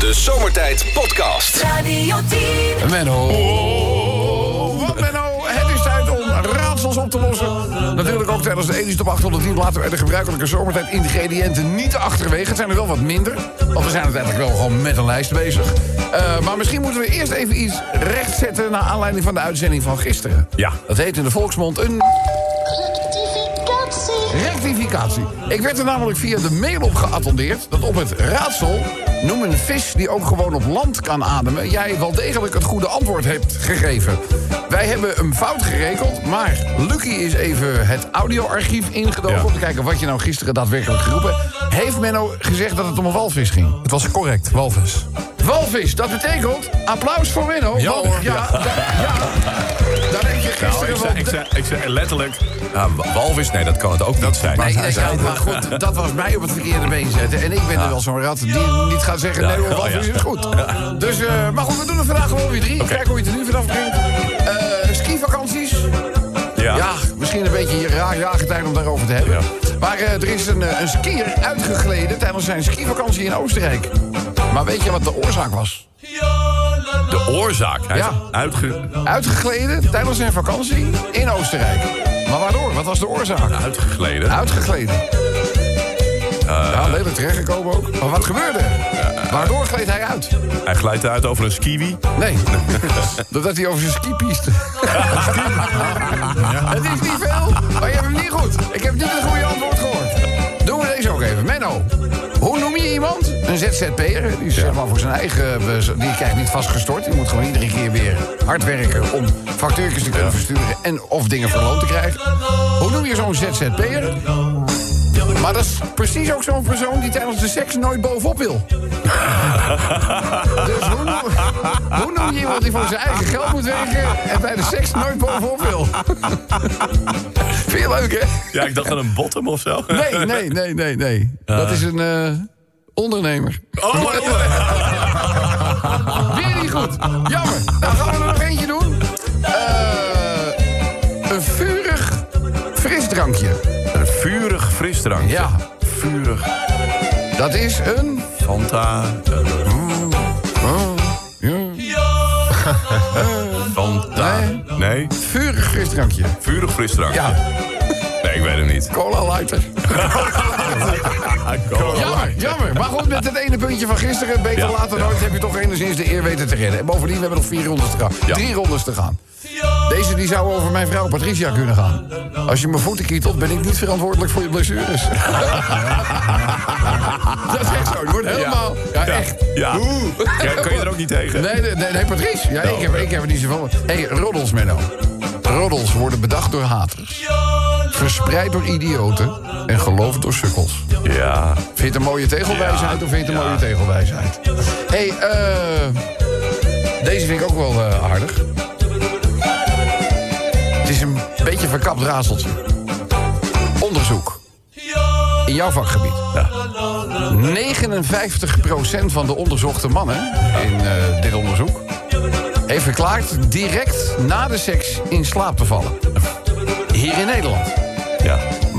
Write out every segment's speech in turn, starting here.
De Zomertijd Podcast. Radio 10. Menno. Wat Menno, het is tijd om raadsels op te lossen. Natuurlijk ook tijdens de editie op 810 laten we de gebruikelijke zomertijd ingrediënten niet achterwege. Het zijn er wel wat minder, want we zijn uiteindelijk wel gewoon met een lijst bezig. Eh, maar misschien moeten we eerst even iets rechtzetten... naar aanleiding van de uitzending van gisteren. Ja. Dat heet in de volksmond een Rectificatie. rectificatie. Ik werd er namelijk via de mail op geattendeerd... dat op het raadsel noem een vis die ook gewoon op land kan ademen... jij wel degelijk het goede antwoord hebt gegeven. Wij hebben hem fout gerekeld, maar Lucky is even het audioarchief ingedoken... Ja. om te kijken wat je nou gisteren daadwerkelijk geroepen Heeft Menno gezegd dat het om een walvis ging? Het was correct, walvis. Walvis, dat betekent applaus voor Menno. Ja, ja, da- ja. Daar denk je Nou, gisteren ik, zei, ik, zei, ik zei letterlijk... wa- walvis? Nee, dat kan het ook niet zijn. Nee, nee, ja, maar goed, dat was mij op het verkeerde been zetten. En ik ben er wel zo'n rat die niet gaat zeggen... Nee hoor, ja, walvis is goed. Dus, eh, maar goed, we doen het vandaag gewoon weer drie. Kijk hoe je het er nu vanaf brengt. Eh skivakanties. ja. Ja, misschien een beetje raar jaargetijden om daarover te hebben. Maar eh, er is een, een skier uitgegleden tijdens zijn skivakantie in Oostenrijk. Maar weet je wat de oorzaak was? De oorzaak. Hij Ja. is uitge... Uitgegleden tijdens zijn vakantie in Oostenrijk. Maar waardoor? Wat was de oorzaak? uitgegleden. Uitgegleden. ja, lelijk terechtgekomen ook. Maar wat gebeurde er? Waardoor gleed hij uit? Hij glijdt uit over een skiwi. Nee, doordat hij over zijn skipiste. Het ZZP'er, die is zeg maar voor zijn eigen... Die krijgt niet vastgestort. Die moet gewoon iedere keer weer hard werken... om factuurtjes te kunnen versturen en of dingen verloond te krijgen. Hoe noem je zo'n ZZP'er? Maar dat is precies ook zo'n persoon die tijdens de seks nooit bovenop wil. dus hoe noem, hoe noem je iemand die voor zijn eigen geld moet werken... en bij de seks nooit bovenop wil? Vind je leuk, hè? Ja, ik dacht aan een bottom of zo. Nee, nee, nee, nee, nee. Dat is een eh, ondernemer. Oh, Weer niet goed. Jammer. Nou gaan we er nog eentje doen. Eh, een vurig frisdrankje. een vurig frisdrankje. Ja. Vurig. Dat is een... Fanta. Oh, ja, Fanta. Nee. Nee. vurig frisdrankje. Vurig frisdrankje. Ja, Nee, ik weet het niet. cola lighter. Jammer, jammer. Maar goed, met het ene puntje van gisteren, beter Ja, later ja. nooit, heb je toch enigszins de eer weten te redden. En bovendien, we hebben nog vier rondes te gaan. Ja. Drie rondes te gaan. Deze die zou over mijn vrouw Patricia kunnen gaan. Als je mijn voeten kietelt, ben ik niet verantwoordelijk voor je blessures. Dat is echt zo. Het wordt helemaal... Ja, echt. Ja. Kan je er ook niet tegen? Nee, nee, nee, nee, Patrice. Ja, ik, heb, ik heb er niet zoveel... Hé, hey, roddels, Menno. Roddels worden bedacht door haters. Verspreid door idioten. En geloofd door sukkels. Ja. Vind je het een mooie tegelwijsheid Ja, of vind je het een mooie tegelwijsheid? Hé, hey, eh... deze vind ik ook wel eh, aardig. Het is een beetje verkapt razeltje. Onderzoek. In jouw vakgebied. Ja. 59% van de onderzochte mannen in eh, dit onderzoek... heeft verklaard direct na de seks in slaap te vallen. Hier in Nederland.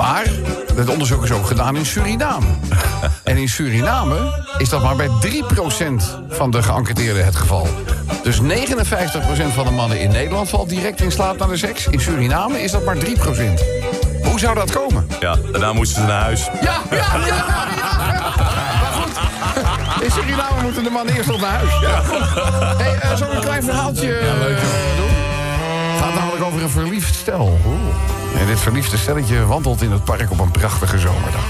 Ja. Maar het onderzoek is ook gedaan in Suriname. En in Suriname is dat maar bij 3% van de geënquêteerden het geval. Dus 59% van de mannen in Nederland valt direct in slaap na de seks. In Suriname is dat maar 3%. Hoe zou dat komen? Ja. Daarna moesten ze naar huis. Ja, ja, ja, ja. Maar goed, in Suriname moeten de mannen eerst nog naar huis. Ja, goed. Hey, eh, een klein verhaaltje eh, doen? Het gaat namelijk over een verliefd stel. En dit verliefde stelletje wandelt in het park op een prachtige zomerdag.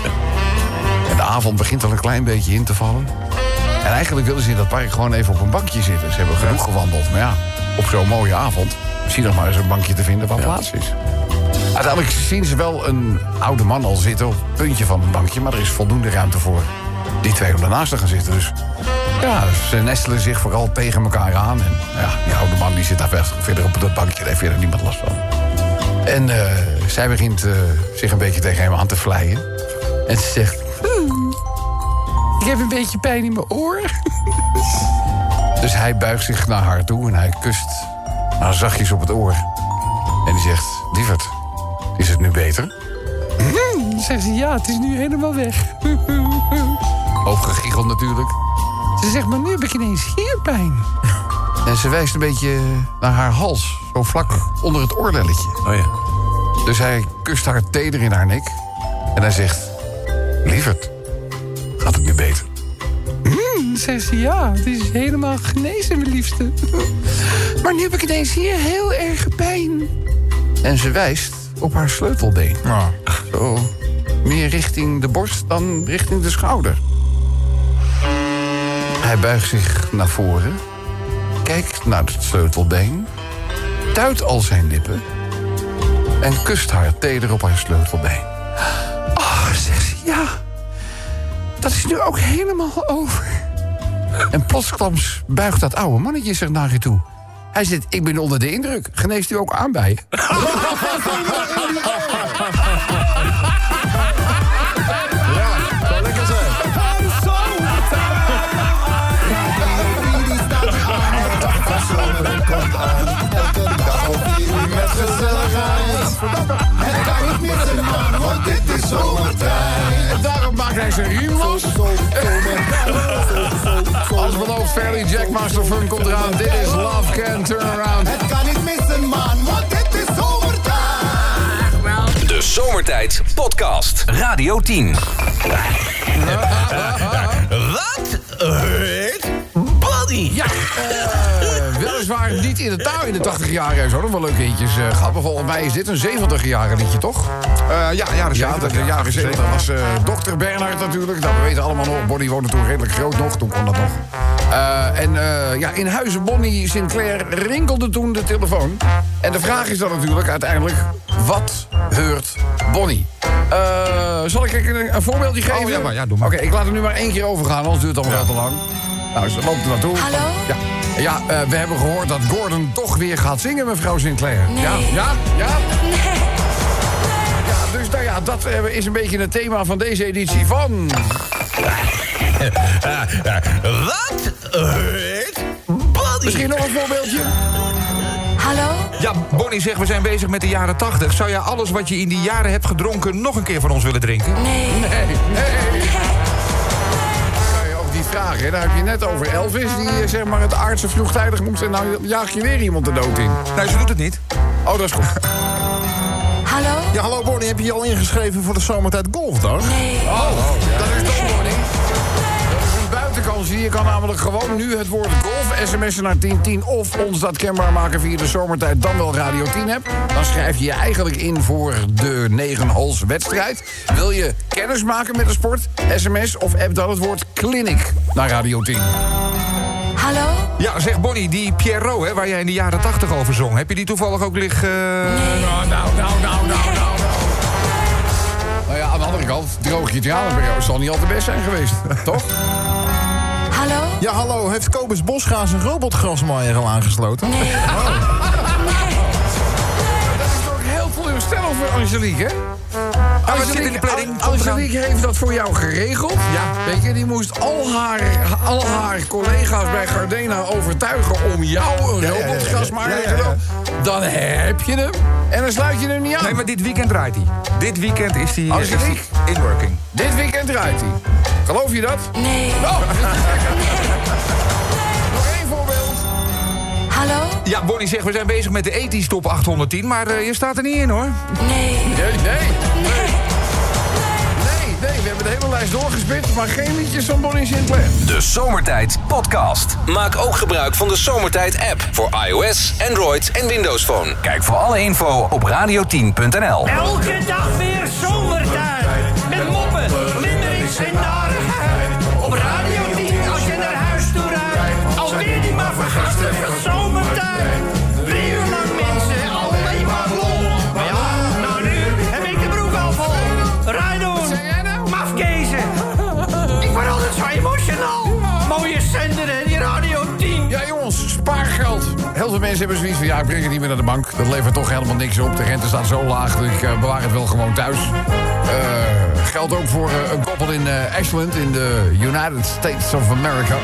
En de avond begint al een klein beetje in te vallen. En eigenlijk willen ze in dat park gewoon even op een bankje zitten. Ze hebben genoeg gewandeld. Maar ja, op zo'n mooie avond... zie nog maar eens een bankje te vinden waar plaats is. Uiteindelijk zien ze wel een oude man al zitten op het puntje van een bankje... maar er is voldoende ruimte voor die twee om daarnaast te gaan zitten. Dus ja, ze nestelen zich vooral tegen elkaar aan. En ja, die oude man die zit daar ver- verder op dat bankje. Daar heeft verder niemand last van. En eh, zij begint eh, zich een beetje tegen hem aan te vleien. En ze zegt... "Hmm, ik heb een beetje pijn in mijn oor. dus hij buigt zich naar haar toe en hij kust haar zachtjes op het oor. En die zegt... Lieverd, is het nu beter? Dan zegt ze, ja, het is nu helemaal weg. Hoop gegiegeld natuurlijk. Ze zegt, maar nu heb ik ineens hier pijn. En ze wijst een beetje naar haar hals. Zo vlak onder het oorlelletje. Oh ja. Dus hij kust haar teder in haar nek. En hij zegt... Lieverd, gaat het nu beter? Hmm, zegt ze, ja, het is helemaal genezen, mijn liefste. Maar nu heb ik ineens hier heel erg pijn. En ze wijst op haar sleutelbeen. Zo, meer richting de borst dan richting de schouder. Hij buigt zich naar voren, kijkt naar het sleutelbeen, tuit al zijn lippen en kust haar teder op haar sleutelbeen. Ach, zegt ze, ja, dat is nu ook helemaal over. En plotsklams buigt dat oude mannetje zich naar je toe. Hij zegt, ik ben onder de indruk. Geneest u ook aan bij? zomertijd. En daarom maakt hij zijn riem los. Als beloofd, Fairly Jackmaster Fun komt eraan. Dit is Love Can Turn Around. Het kan niet missen, man, want dit is zomertijd. De Zomertijd Podcast. Radio 10. Wat niet in de taal in de 80 jaren en zo. Nog wel leuke hitjes uh, gehad. Maar volgens mij is dit een 70 jaren liedje, toch? Eh, ja, Ja, 70. dat de jaren 70 was eh dokter Bernhard natuurlijk. Nou, we weten allemaal nog. Bonnie woonde toen redelijk groot nog. Toen kon dat nog. Eh, en eh, ja, in huizen Bonnie Sinclair rinkelde toen de telefoon. En de vraag is dan natuurlijk uiteindelijk... Wat heurt Bonnie? Eh, zal ik een, een voorbeeldje geven? Oh, ja, maar ja, doe maar. Oké, ik laat er nu maar één keer over gaan, anders duurt het allemaal veel te lang. Nou, ze loopt er naartoe. Hallo? Ja, ja eh, we hebben gehoord dat Gordon toch weer gaat zingen, mevrouw Sinclair. Nee. Ja, ja, ja. Ja, dus nou ja, dat eh, is een beetje het thema van deze editie van... Wat? Misschien nog een voorbeeldje? Hallo? Ja, Bonnie zegt, we zijn bezig met de jaren 80. Zou jij alles wat je in die jaren hebt gedronken... nog een keer van ons willen drinken? Nee. Nee, nee. Niet vragen, hè? Daar heb je net over Elvis... die eh, zeg maar het aardse vroegtijdig moest... en nou jaag je weer iemand de dood in. Nee, ze doet het niet. Oh, dat is goed. Hallo? Ja, hallo Bonnie, heb je je al ingeschreven voor de zomertijd golfdag? Nee. Oh, dat is toch Bonnie. Dat is een buitenkansje. Je kan namelijk gewoon nu het woord golf sms'en naar 1010... of ons dat kenbaar maken via de zomertijd dan wel Radio 10 app. Dan schrijf je je eigenlijk in voor de 9 holes wedstrijd. Wil je kennis maken met de sport? SMS of app dan het woord clinic naar Radio 10. Hallo? Ja, zeg Bonnie, die Pierrot, hè, waar jij in de jaren 80 over zong... heb je die toevallig ook liggen... Nou, nou, nou, nou, nou, nou, nou. Nou ja, aan de andere kant, droog je tranen bij jou zal niet al te best zijn geweest, toch? Hallo? Ja, hallo, heeft Kobus Bosga zijn robotgrasmaaier al aangesloten? Nee. Dat is toch heel teleurstellend voor Angelique, hè? Wat zit in de planning? An- Angelique heeft dat voor jou geregeld. Ja. Weet je, die moest al haar, al haar collega's bij Gardena overtuigen om jou een ja, ja, robotgasmaaier ja, te doen. Dan heb je hem en dan sluit je hem niet aan. Nee, maar dit weekend draait hij. Dit weekend is hij liegt. in working. Dit weekend draait hij. Geloof je dat? Nee. Oh. Hallo? Ja, Bonnie zegt, we zijn bezig met de ethisch top 810... maar eh, je staat er niet in, hoor. Nee. Nee, nee. Nee, nee, we hebben de hele lijst doorgespit, maar geen liedjes van Bonnie Sinclair. De Zomertijd Podcast. Maak ook gebruik van de Zomertijd app voor iOS, Android en Windows Phone. Kijk voor alle info op radio10.nl. Elke dag weer zomertijd. Veel mensen hebben zoiets van, ja, ik breng het niet meer naar de bank. Dat levert toch helemaal niks op. De rente staat zo laag, dus ik eh, bewaar het wel gewoon thuis. Eh, geldt ook voor eh, een koppel in Ashland, in de United States of America.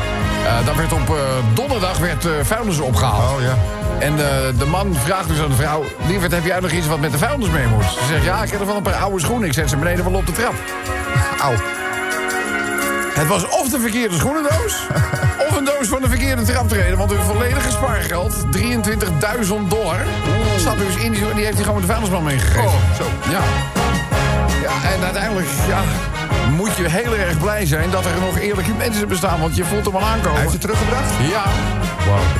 Daar werd op donderdag werd, vuilnis opgehaald. Oh, ja. En de man vraagt dus aan de vrouw... Lieverd, heb jij nog iets wat met de vuilnis mee moet? Ze zegt, ja, ik heb er wel een paar oude schoenen. Ik zet ze beneden wel op de trap. Auw. Het was of de verkeerde schoenendoos... of een doos van de verkeerde traptreden. Want hun volledige spaargeld, 23.000 dollar... zat dus in die... Die heeft hij gewoon de vuilnisman meegegeven. Oh, zo. Ja. Ja, en uiteindelijk ja, moet je heel erg blij zijn... dat er nog eerlijke mensen bestaan. Want je voelt hem al aankomen. Hij heeft het teruggebracht? Ja.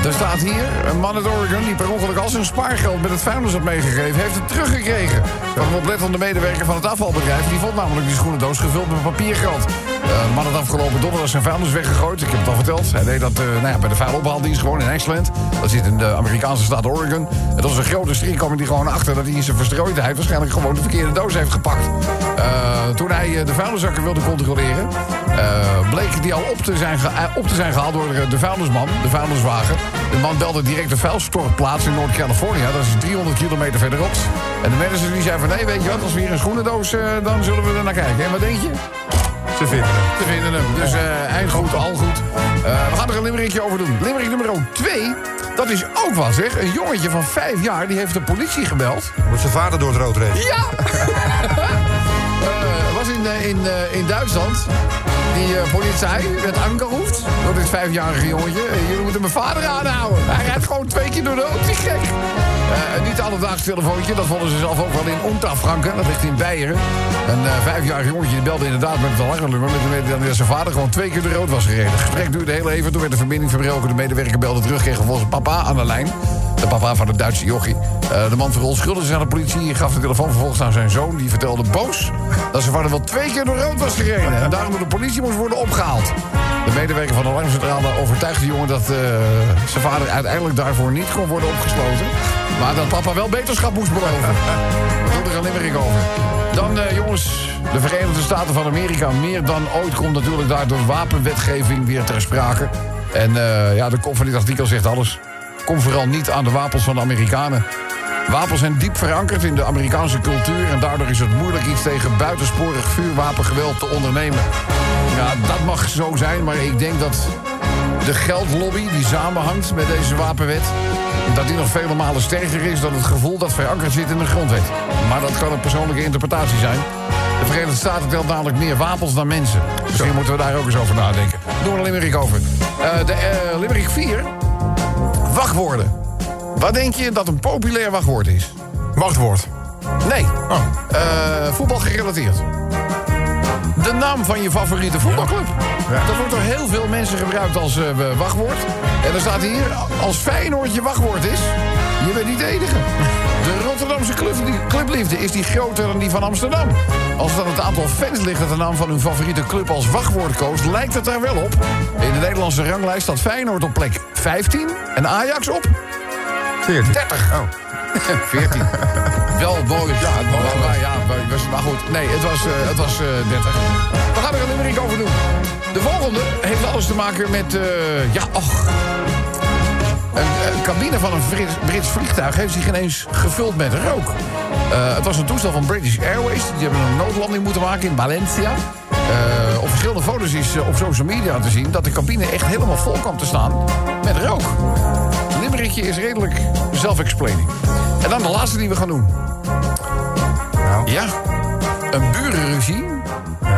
Er staat hier, een man uit Oregon die per ongeluk al zijn spaargeld met het vuilnis had meegegeven, heeft het teruggekregen. Van een oplettende medewerker van het afvalbedrijf. Die vond namelijk die schoenendoos gevuld met papiergeld. De man had afgelopen donderdag zijn vuilnis weggegooid. Ik heb het al verteld. Hij deed dat eh, nou ja, bij de vuilophaaldienst gewoon in Ashland. Dat zit in de Amerikaanse staat Oregon. Het was een grote strik, kwam hij gewoon achter dat hij in zijn verstrooidheid waarschijnlijk gewoon de verkeerde doos heeft gepakt. Eh, toen hij eh, de vuilniszakken wilde controleren, eh, bleek die al op te, zijn op te zijn gehaald door de vuilnisman, de vuilniswagen. De man belde direct de vuilstortplaats in Noord-California. Dat is 300 kilometer verderop. En de manager die zei van, nee, weet je wat, als we hier een schoenendoos, dan zullen we er naar kijken. En wat denk je? Ze vinden hem. Ze vinden hem. Dus eh eind goed, al goed. We gaan er een limmerikje over doen. Limmerik nummer 2, dat is ook wat zeg. Een jongetje van 5 jaar, die heeft de politie gebeld. Moet zijn vader door het rood rennen. Ja! Eh, in, eh, in, Duitsland. Die eh, politie werd aangeroefd door dit vijfjarige jongetje. Jullie moeten mijn vader aanhouden. Hij rijdt gewoon twee keer door de auto. Die gek. Eh, niet alledaags telefoontje. Dat vonden ze zelf ook wel in Unterfranken. Dat ligt in Beieren. Een eh, vijfjarig jongetje die belde inderdaad met het alarmnummer. Met de mededeling dat zijn vader gewoon twee keer door rood was gereden. Het gesprek duurde heel even. Toen werd de verbinding verbroken. De medewerker belde terug. Kreeg vervolgens papa aan de lijn. De papa van het Duitse jochie. Eh, de man verontschuldigde zich aan de politie. Gaf de telefoon vervolgens aan zijn zoon. Die vertelde boos dat zijn vader wel twee keer door rood was gereden. En daarom door de politie moest worden opgehaald. De medewerker van de alarmcentrale overtuigde de jongen dat eh, zijn vader uiteindelijk daarvoor niet kon worden opgesloten. Maar dat papa wel beterschap moest beloven. We doen er een limerick over. Dan, eh, jongens, de Verenigde Staten van Amerika. Meer dan ooit komt natuurlijk daar de wapenwetgeving weer ter sprake. En ja, de kop van dit artikel zegt alles. Kom vooral niet aan de wapens van de Amerikanen. Wapens zijn diep verankerd in de Amerikaanse cultuur... en daardoor is het moeilijk iets tegen buitensporig vuurwapengeweld te ondernemen. Ja, dat mag zo zijn, maar ik denk dat de geldlobby die samenhangt met deze wapenwet... dat die nog vele malen sterker is dan het gevoel dat verankerd zit in de grondwet. Maar dat kan een persoonlijke interpretatie zijn. De Verenigde Staten telt namelijk meer wapens dan mensen. Misschien moeten we daar ook eens over nadenken. Doen we een limerick over. Eh, de eh, limerick 4. Wachtwoorden. Wat denk je dat een populair wachtwoord is? Wachtwoord. Nee. Eh, voetbal gerelateerd. De naam van je favoriete voetbalclub. Dat wordt door heel veel mensen gebruikt als eh, wachtwoord. En dan staat hier, als Feyenoord je wachtwoord is... je bent niet de enige. De Rotterdamse club- clubliefde is die groter dan die van Amsterdam. Als het aan het aantal fans ligt dat de naam van hun favoriete club als wachtwoord koos... lijkt het daar wel op. In de Nederlandse ranglijst staat Feyenoord op plek 15 en Ajax op 14. 30. Oh. 14. Wel mooi. Ja, maar, ja, maar, goed. Nee, het was, eh, het was eh, 30. We gaan er een limerick over doen. De volgende heeft alles te maken met... eh, ja, och. Een, een cabine van een Brits, Brits vliegtuig heeft zich ineens gevuld met rook. Eh, het was een toestel van British Airways. Die hebben een noodlanding moeten maken in Valencia. Eh, op verschillende foto's is eh, op social media te zien... dat de cabine echt helemaal vol kwam te staan met rook. Het is redelijk self-explaining. En dan de laatste die we gaan doen. Nou. Ja, een burenruzie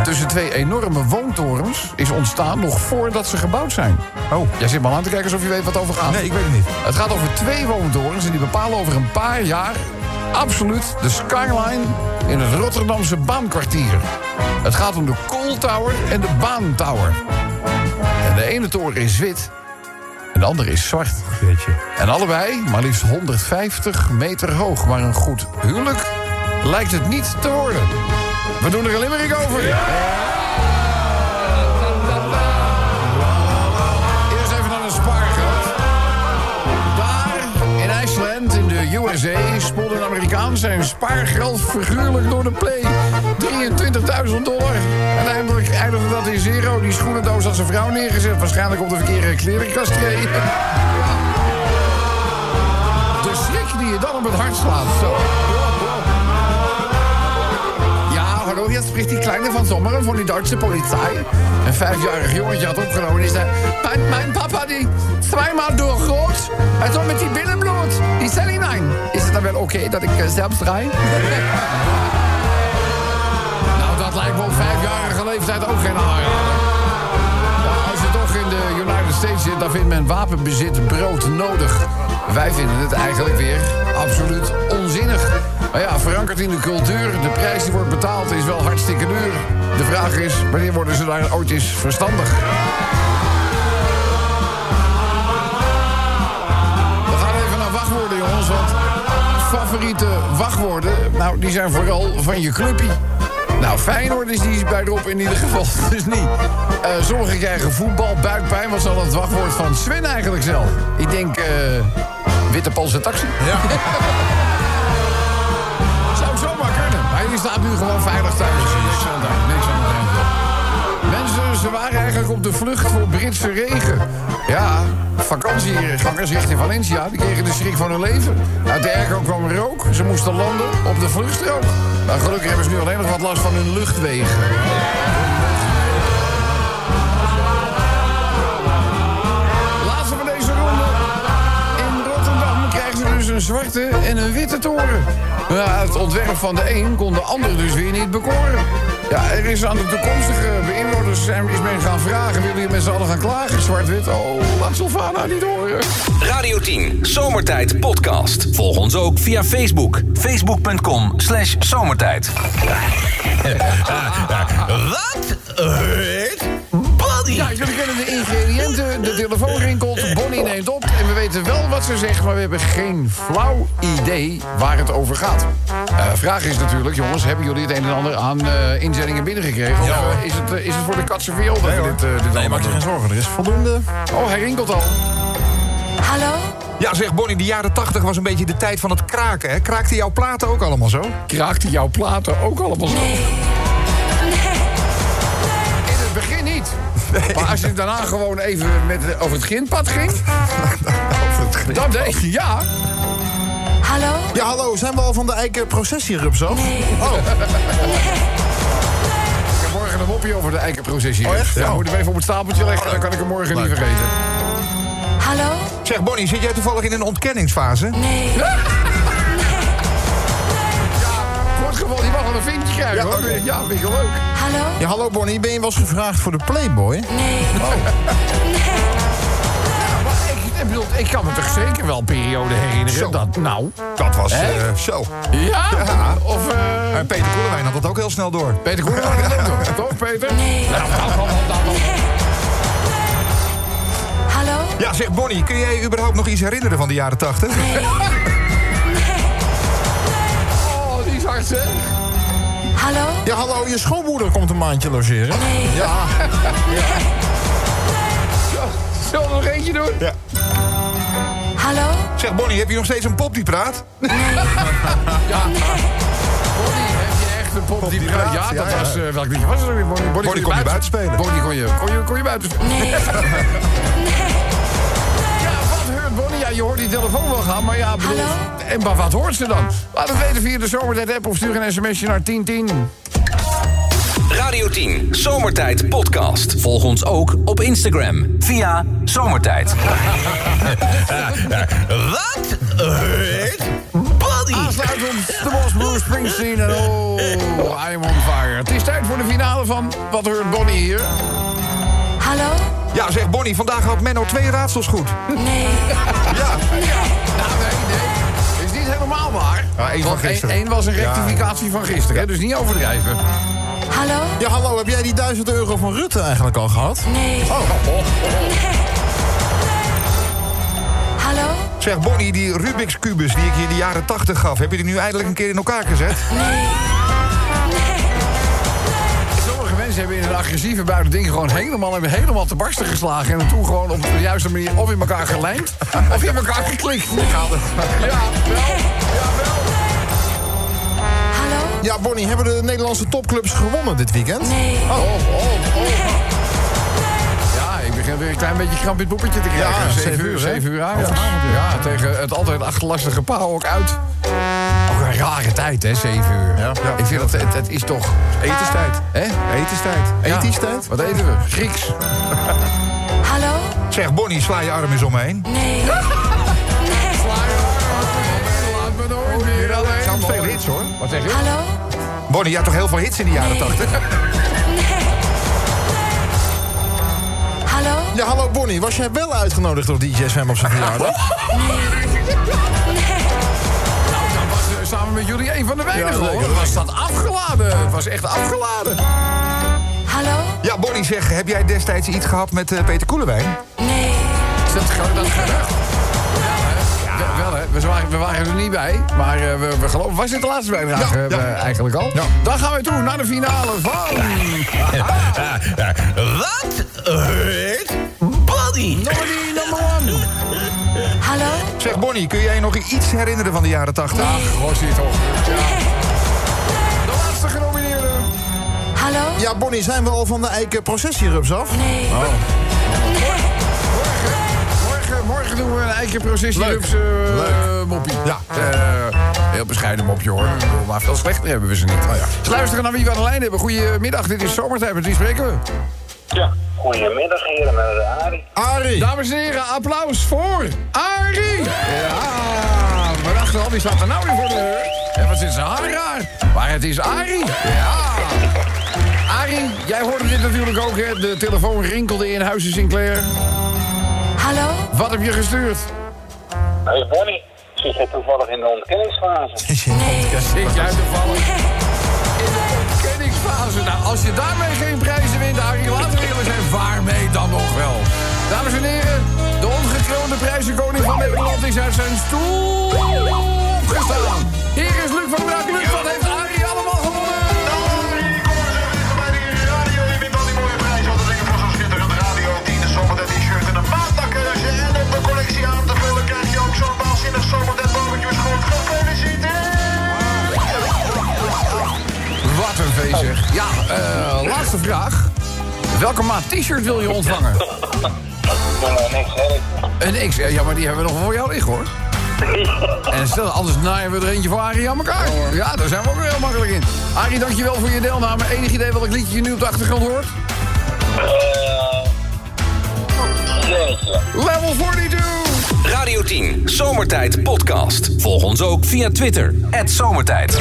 tussen twee enorme woontorens is ontstaan nog voordat ze gebouwd zijn. Oh. Jij zit me al aan te kijken alsof je weet wat het over gaat. Nee, ik weet het niet. Het gaat over twee woontorens en die bepalen over een paar jaar absoluut de skyline in het Rotterdamse baankwartier. Het gaat om de Coal Tower en de Baan Tower. En de ene toren is wit en de andere is zwart. Jeetje. En allebei maar liefst 150 meter hoog. Maar een goed huwelijk lijkt het niet te worden. We doen er een limerick over. Eerst even naar een spaargeld. Daar, in IJsland, in de USA, spoelde een Amerikaan zijn spaargeld figuurlijk door de play. 23.000 dollar. Uiteindelijk eindigde dat in zero. Die schoenendoos had zijn vrouw neergezet. Waarschijnlijk op de verkeerde klerenkast kreeg. De schrik die je dan op het hart slaat. Zo. Hier spricht die Kleine van Sommeren van die Duitse Polizei. Een vijfjarig jongetje had opgenomen en die zei... Mijn, mijn papa die zweimaal doorgroot. Hij stond met die binnenbloed. Die cel hinein. Is het dan wel oké dat ik uh, zelfs draai? nou, dat lijkt me op vijfjarige leeftijd ook geen aanrader. steeds, eh, daar vindt men wapenbezit broodnodig. Wij vinden het eigenlijk weer absoluut onzinnig. Maar ja, verankerd in de cultuur, de prijs die wordt betaald is wel hartstikke duur. De vraag is, wanneer worden ze daar ooit eens verstandig? We gaan even naar wachtwoorden, jongens, want favoriete wachtwoorden, nou, die zijn vooral van je clubpie. Nou, Feyenoord is die bij Rob in ieder geval dus niet. Eh, sommigen krijgen voetbal, buikpijn. Wat zal het wachtwoord van Sven eigenlijk zelf? Ik denk, eh, witte Poolse taxi. Ja. Zou zomaar kunnen. Maar die staat nu gewoon veilig thuis. Niks aan hand, niks aan de hand. Mensen, ze waren eigenlijk op de vlucht voor Britse regen. Ja, vakantiegangers richting Valencia, die kregen de schrik van hun leven. Uit de airco kwam rook, ze moesten landen op de vluchtstrook. Nou, gelukkig hebben ze nu alleen nog wat last van hun luchtwegen. Zwarte en een witte toren. Ja, het ontwerp van de een kon de ander dus weer niet bekoren. Ja, er is aan de toekomstige beïnwoners is men gaan vragen... willen jullie met z'n allen gaan klagen, zwart-wit? Oh, laat Sylvana niet horen. Radio 10, Zomertijd Podcast. Volg ons ook via Facebook. Facebook.com slash zomertijd. Wat heet Buddy? Ja, jullie kennen de ingrediënten. Weten wel wat ze zegt, maar we hebben geen flauw idee waar het over gaat. Eh, vraag is natuurlijk, jongens, hebben jullie het een en ander aan eh, inzendingen binnengekregen? Of eh, is, het, is het voor de katse viool dat we dit, dit allemaal maak je doen? geen zorgen, er is voldoende. Oh, hij rinkelt al. Hallo? Ja, zeg Bonnie, de jaren 80 was een beetje de tijd van het kraken. Hè? Kraakten jouw platen ook allemaal zo? Kraakte jouw platen ook allemaal zo? Nee. In het begin niet. Maar als je daarna gewoon even met, over het grindpad ging... Dan deed je ja. Hallo? Ja, hallo, zijn we al van de eiken processierups af? Nee. Oh, Ik heb morgen een mopje over de eikenprocessie. Oh, echt? Ja, Ja. moet hem even op het stapeltje leggen, dan kan ik hem morgen niet vergeten. Hallo? Zeg Bonnie, zit jij toevallig in een ontkenningsfase? Nee. Geval, die mag wel een vinkje krijgen, Ja, hoor. Ja, vind ik wel leuk. Hallo? ja, hallo Bonnie, ben je wel eens gevraagd voor de Playboy? Nee. Maar ik, ik, bedoel, ik kan me toch zeker wel een periode herinneren Zo. dat... Nou, Dat was eh, zo. ja? Of... eh En Peter Koelewijn had dat ook heel snel door. Peter Koen, toch, Peter? Nee. Nou, nou, nou. Hallo? Ja, zeg Bonnie, kun jij überhaupt nog iets herinneren van de jaren 80? Oh, Hallo? Ja, hallo, je schoonmoeder komt een maandje logeren. Nee. Ja, Zullen we er nog eentje doen? Ja. Hallo? Zeg Bonnie, heb je nog steeds een pop die praat? Ja. Bonnie, heb je echt een pop die praat? Ja, dat Ja, ja. was... eh, welk liedje was het ook weer? Bonnie, Bonnie, Bonnie kon je buiten spelen. Bonnie kon je, kon je, kon je buiten spelen. Nee. Ja, je hoort die telefoon wel gaan, maar ja, bedoel... Hallo? En maar wat hoort ze dan? Laat het weten via de Zomertijd-app of stuur een sms'je naar 1010. Radio 10, Zomertijd Podcast. Volg ons ook op Instagram via Zomertijd. Wat heet Buddy? Aansluitend de Bos, Bruce Springsteen en oh, I'm on fire. Het is tijd voor de finale van Wat hoort Bonnie hier? Hallo? Ja, zeg Bonnie, vandaag had Menno twee raadsels goed. Nee. Ja. Nou, nee, nee. Is niet helemaal waar. Ja, één van één was een rectificatie van gisteren, hè, dus niet overdrijven. Hallo? ja, hallo, heb jij die 1000 euro van Rutte eigenlijk al gehad? Nee. Hallo? Zeg Bonnie, die Rubik's kubus die ik je in de jaren 80 gaf... heb je die nu eindelijk een keer in elkaar gezet? Nee. Mensen hebben in een agressieve bui het ding gewoon helemaal, hebben helemaal te barsten geslagen. En toen gewoon op de juiste manier of in elkaar gelijmd, of in elkaar geklikt. Ja, wel. Ja, wel. Hallo? Ja, Bonnie, hebben de Nederlandse topclubs gewonnen dit weekend? Nee. Oh, oh, oh. Ja, ik begin weer een klein beetje kramp in het poepetje te krijgen. Ja, zeven zeven uur, uur, hè? zeven uur aan. Of Ja. tegen het altijd achterlastige paal ook uit. Rare tijd, hè, zeven uur. Ja, ja. ik vind dat het, het is toch... Etenstijd. Hè? Etenstijd. Ja. Wat eten we? Grieks. Hallo? Zeg Bonnie, sla je arm eens om me heen. Nee. Laat me nooit meer alleen. Zijn veel hits hoor. Wat zeg je? Hallo? Bonnie, je had toch heel veel hits in de jaren 80? Hallo? Ja, hallo Bonnie. Was jij wel uitgenodigd door DJ Sven op zijn verjaardag? Was eh, samen met jullie een van de weinigen, Ja, hoor. Was dat afgeladen? Het was echt afgeladen. Hallo? Ja, Bonnie, zeg, heb jij destijds iets gehad met eh, Peter Koelewijn? Nee. Is dat gewoon dat? Ja, wel hè. We waren, we waren er niet bij, maar eh, we, we geloven... Was dit de laatste bijdrage Ja, ja. eigenlijk al? Dan gaan we toe naar de finale van... Wat heet Buddy? Nobody number one. Zeg, Bonnie, kun jij je nog iets herinneren van de jaren 80? Ach, Rossi toch. De laatste genomineerde. Hallo? Ja, Bonnie, zijn we al van de eiken processierups af? Nee. Oh. Morgen, morgen doen we een eigen processie Leuk. Rups, eh, moppie. Ja. heel bescheiden mopje hoor. Maar veel slechter hebben we ze niet. Oh, ja. Luisteren naar wie we aan de lijn hebben. Goedemiddag, dit is Zomertijd. Met wie spreken we? Ja, goedemiddag heren, met de Arie. Arie. Dames en heren, applaus voor Arie. Ja, we dachten al, die staat er nou weer voor de deur. En wat ze haar raar. Maar het is Arie. Ja. Arie, jij hoorde dit natuurlijk ook, hè? De telefoon rinkelde in Huizen Sinclair. Hallo? Wat heb je gestuurd? Hey Bonnie, zit jij toevallig in de ontkenningsfase? Nee. Zit jij toevallig in de ontkenningsfase? Nou, als je daarmee geen waarmee dan nog wel? Dames en heren, de ongekroonde prijzenkoning van Nederland is uit zijn stoel opgestaan. Welke maat t-shirt wil je ontvangen? Niks, hè? Een. Ja, maar die hebben we nog voor jou liggen, hoor. En stel, anders naaien we er eentje voor Arie aan elkaar. Ja, daar zijn we ook weer heel makkelijk in. Arie, dankjewel voor je deelname. Enig idee welk liedje je nu op de achtergrond hoort? Eh. Level 42! Radio 10, Zomertijd Podcast. Volg ons ook via Twitter. Zomertijd.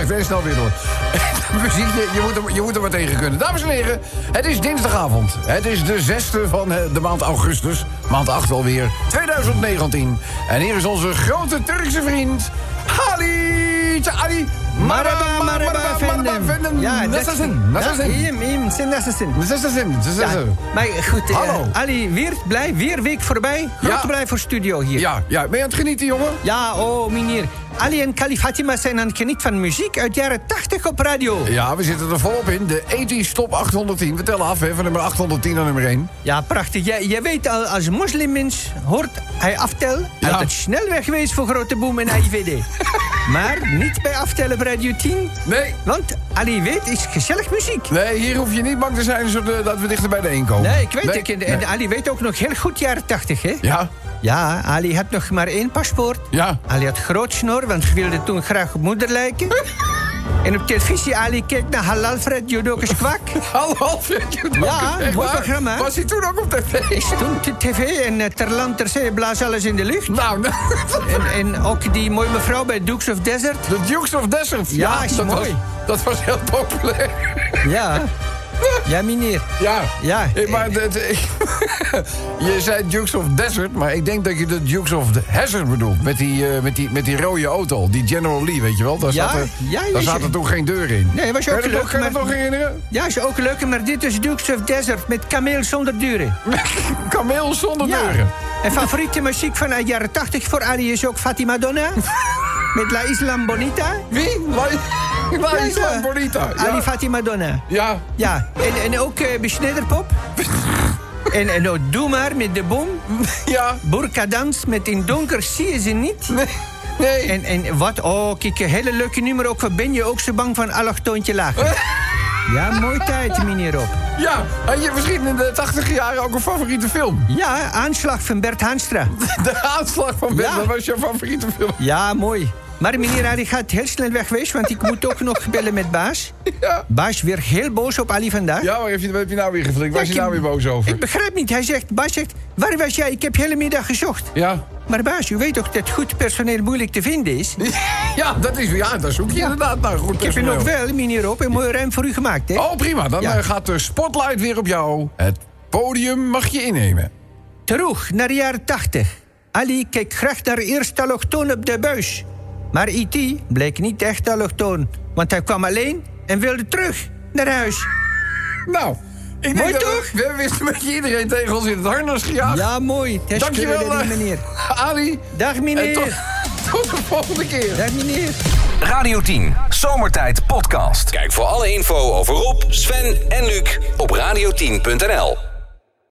Start heel snel weer door. Muziekje, je moet, er, je moet er maar tegen kunnen. Dames en heren, het is dinsdagavond. Het is de zesde van eh, de maand augustus. Maand 8 alweer, 2019. En hier is onze grote Turkse vriend... Ali... Ali... Merhaba, merhaba efendim. Ja, nasılsın? Nasılsın? iyiyim, iyiyim. Sen nasılsın? Nasılsın? Ja, Nasılsın? maar goed, eh. Ali, weer blij, weer week voorbij. Ja. blij voor studio hier. Ja, ja, ben je aan het genieten, jongen? Ja, oh meneer. Ali en Kali Fatima zijn aan het genieten van muziek uit jaren 80 op radio. Ja, we zitten er volop in. De 80 Top 810. We tellen af, hè, van nummer 810 naar nummer 1. Ja, prachtig. Jij, jij weet al, als moslimmens hoort hij aftellen. Ja. Altijd snelweg geweest voor Grote Boom en IVD. maar niet bij aftellen op Radio 10. Nee, Want Ali weet is gezellig muziek. nee, hier hoef je niet bang te zijn zodat dat we dichter bij de 1 komen. Nee, ik weet Nee, het. En, nee. en Ali weet ook nog heel goed jaren 80, hè? Ja, Ja, Ali had nog maar één paspoort. ja. Ali had groot snor, want ze wilde toen graag op moeder lijken. en op televisie, Ali keek naar Halal Fred Jodokus Kwak. Hallo, Fred Jodokus, Ja, echt mooi programma. Was hij toen ook op tv? Stond de tv en uh, ter land ter zee blaas alles in de lucht. Nou, nou, En, en ook die mooie mevrouw bij Dukes of Desert. de Dukes of Desert. Ja, is dat mooi. Was, dat was heel populair. Ja. Ja, meneer. Ja. Ja. Eh, maar het- je zei Dukes of Desert, maar ik denk dat je de Dukes of Hazard bedoelt. Met die, eh, met, die, met die rode auto, die General Lee, weet je wel? Daar Ja, zat er, ja, daar je- zat er toen geen deur in. Nee, was ook je dat leuk, Kan je dat nog herinneren? Ja, is ook leuk, maar dit is Dukes of Desert met kameel zonder deuren. Kameel zonder Ja. deuren. En favoriete muziek van de jaren 80 voor Ali is ook Fatima Donna. met La Islam Bonita. Wie? La, Ja, Isla ja. Bonita. Ali. Fatima Donna. ja. Ja, en, en ook uh, Besnederpop. en, en ook Doe maar met de boom. Ja. Burka dans met in donker zie je ze niet. Nee. Nee. En, en wat, oh, kijk, een hele leuke nummer ook. Ben je ook zo bang van allochtoontje lachen? ja, mooi tijd, meneer Rob. Ja, had je misschien in de 80 jaren ook een favoriete film? Ja, aanslag van Bert Haanstra. De aanslag van Ja. dat was jouw favoriete film. Ja, mooi. Maar meneer Ali gaat heel snel weg geweest, want ik moet ook nog bellen met Baas. Ja. Baas weer heel boos op Ali vandaag. Ja, waar heb je, heb je nou weer geflikt? Waar is je nou weer boos over? Ik begrijp niet. Hij zegt, Baas zegt, waar was jij? Ik heb de hele middag gezocht. Ja. Maar baas, u weet toch dat goed personeel moeilijk te vinden is? Ja, dat is, ja, daar zoek je inderdaad naar goed Ik heb personeel. nog wel, meneer Rob, en mooi ruim voor u gemaakt, hè? Oh, prima. Dan Ja. eh, gaat de spotlight weer op jou. Het podium mag je innemen. Terug naar de jaren 80. Ali keek graag naar eerst allochtoon op de buis. Maar E.T. bleek niet echt allochtoon, want hij kwam alleen en wilde terug naar huis. Nou, ik denk Mooi dat we- toch? We hebben weer een beetje iedereen tegen ons in het harnas gejaagd. Ja, mooi. Dankjewel, eh, meneer. Ali. Dag, En meneer. tot, tot de volgende keer. Dag, meneer. Radio 10, Zomertijd Podcast. Kijk voor alle info over Rob, Sven en Luc op radio10.nl.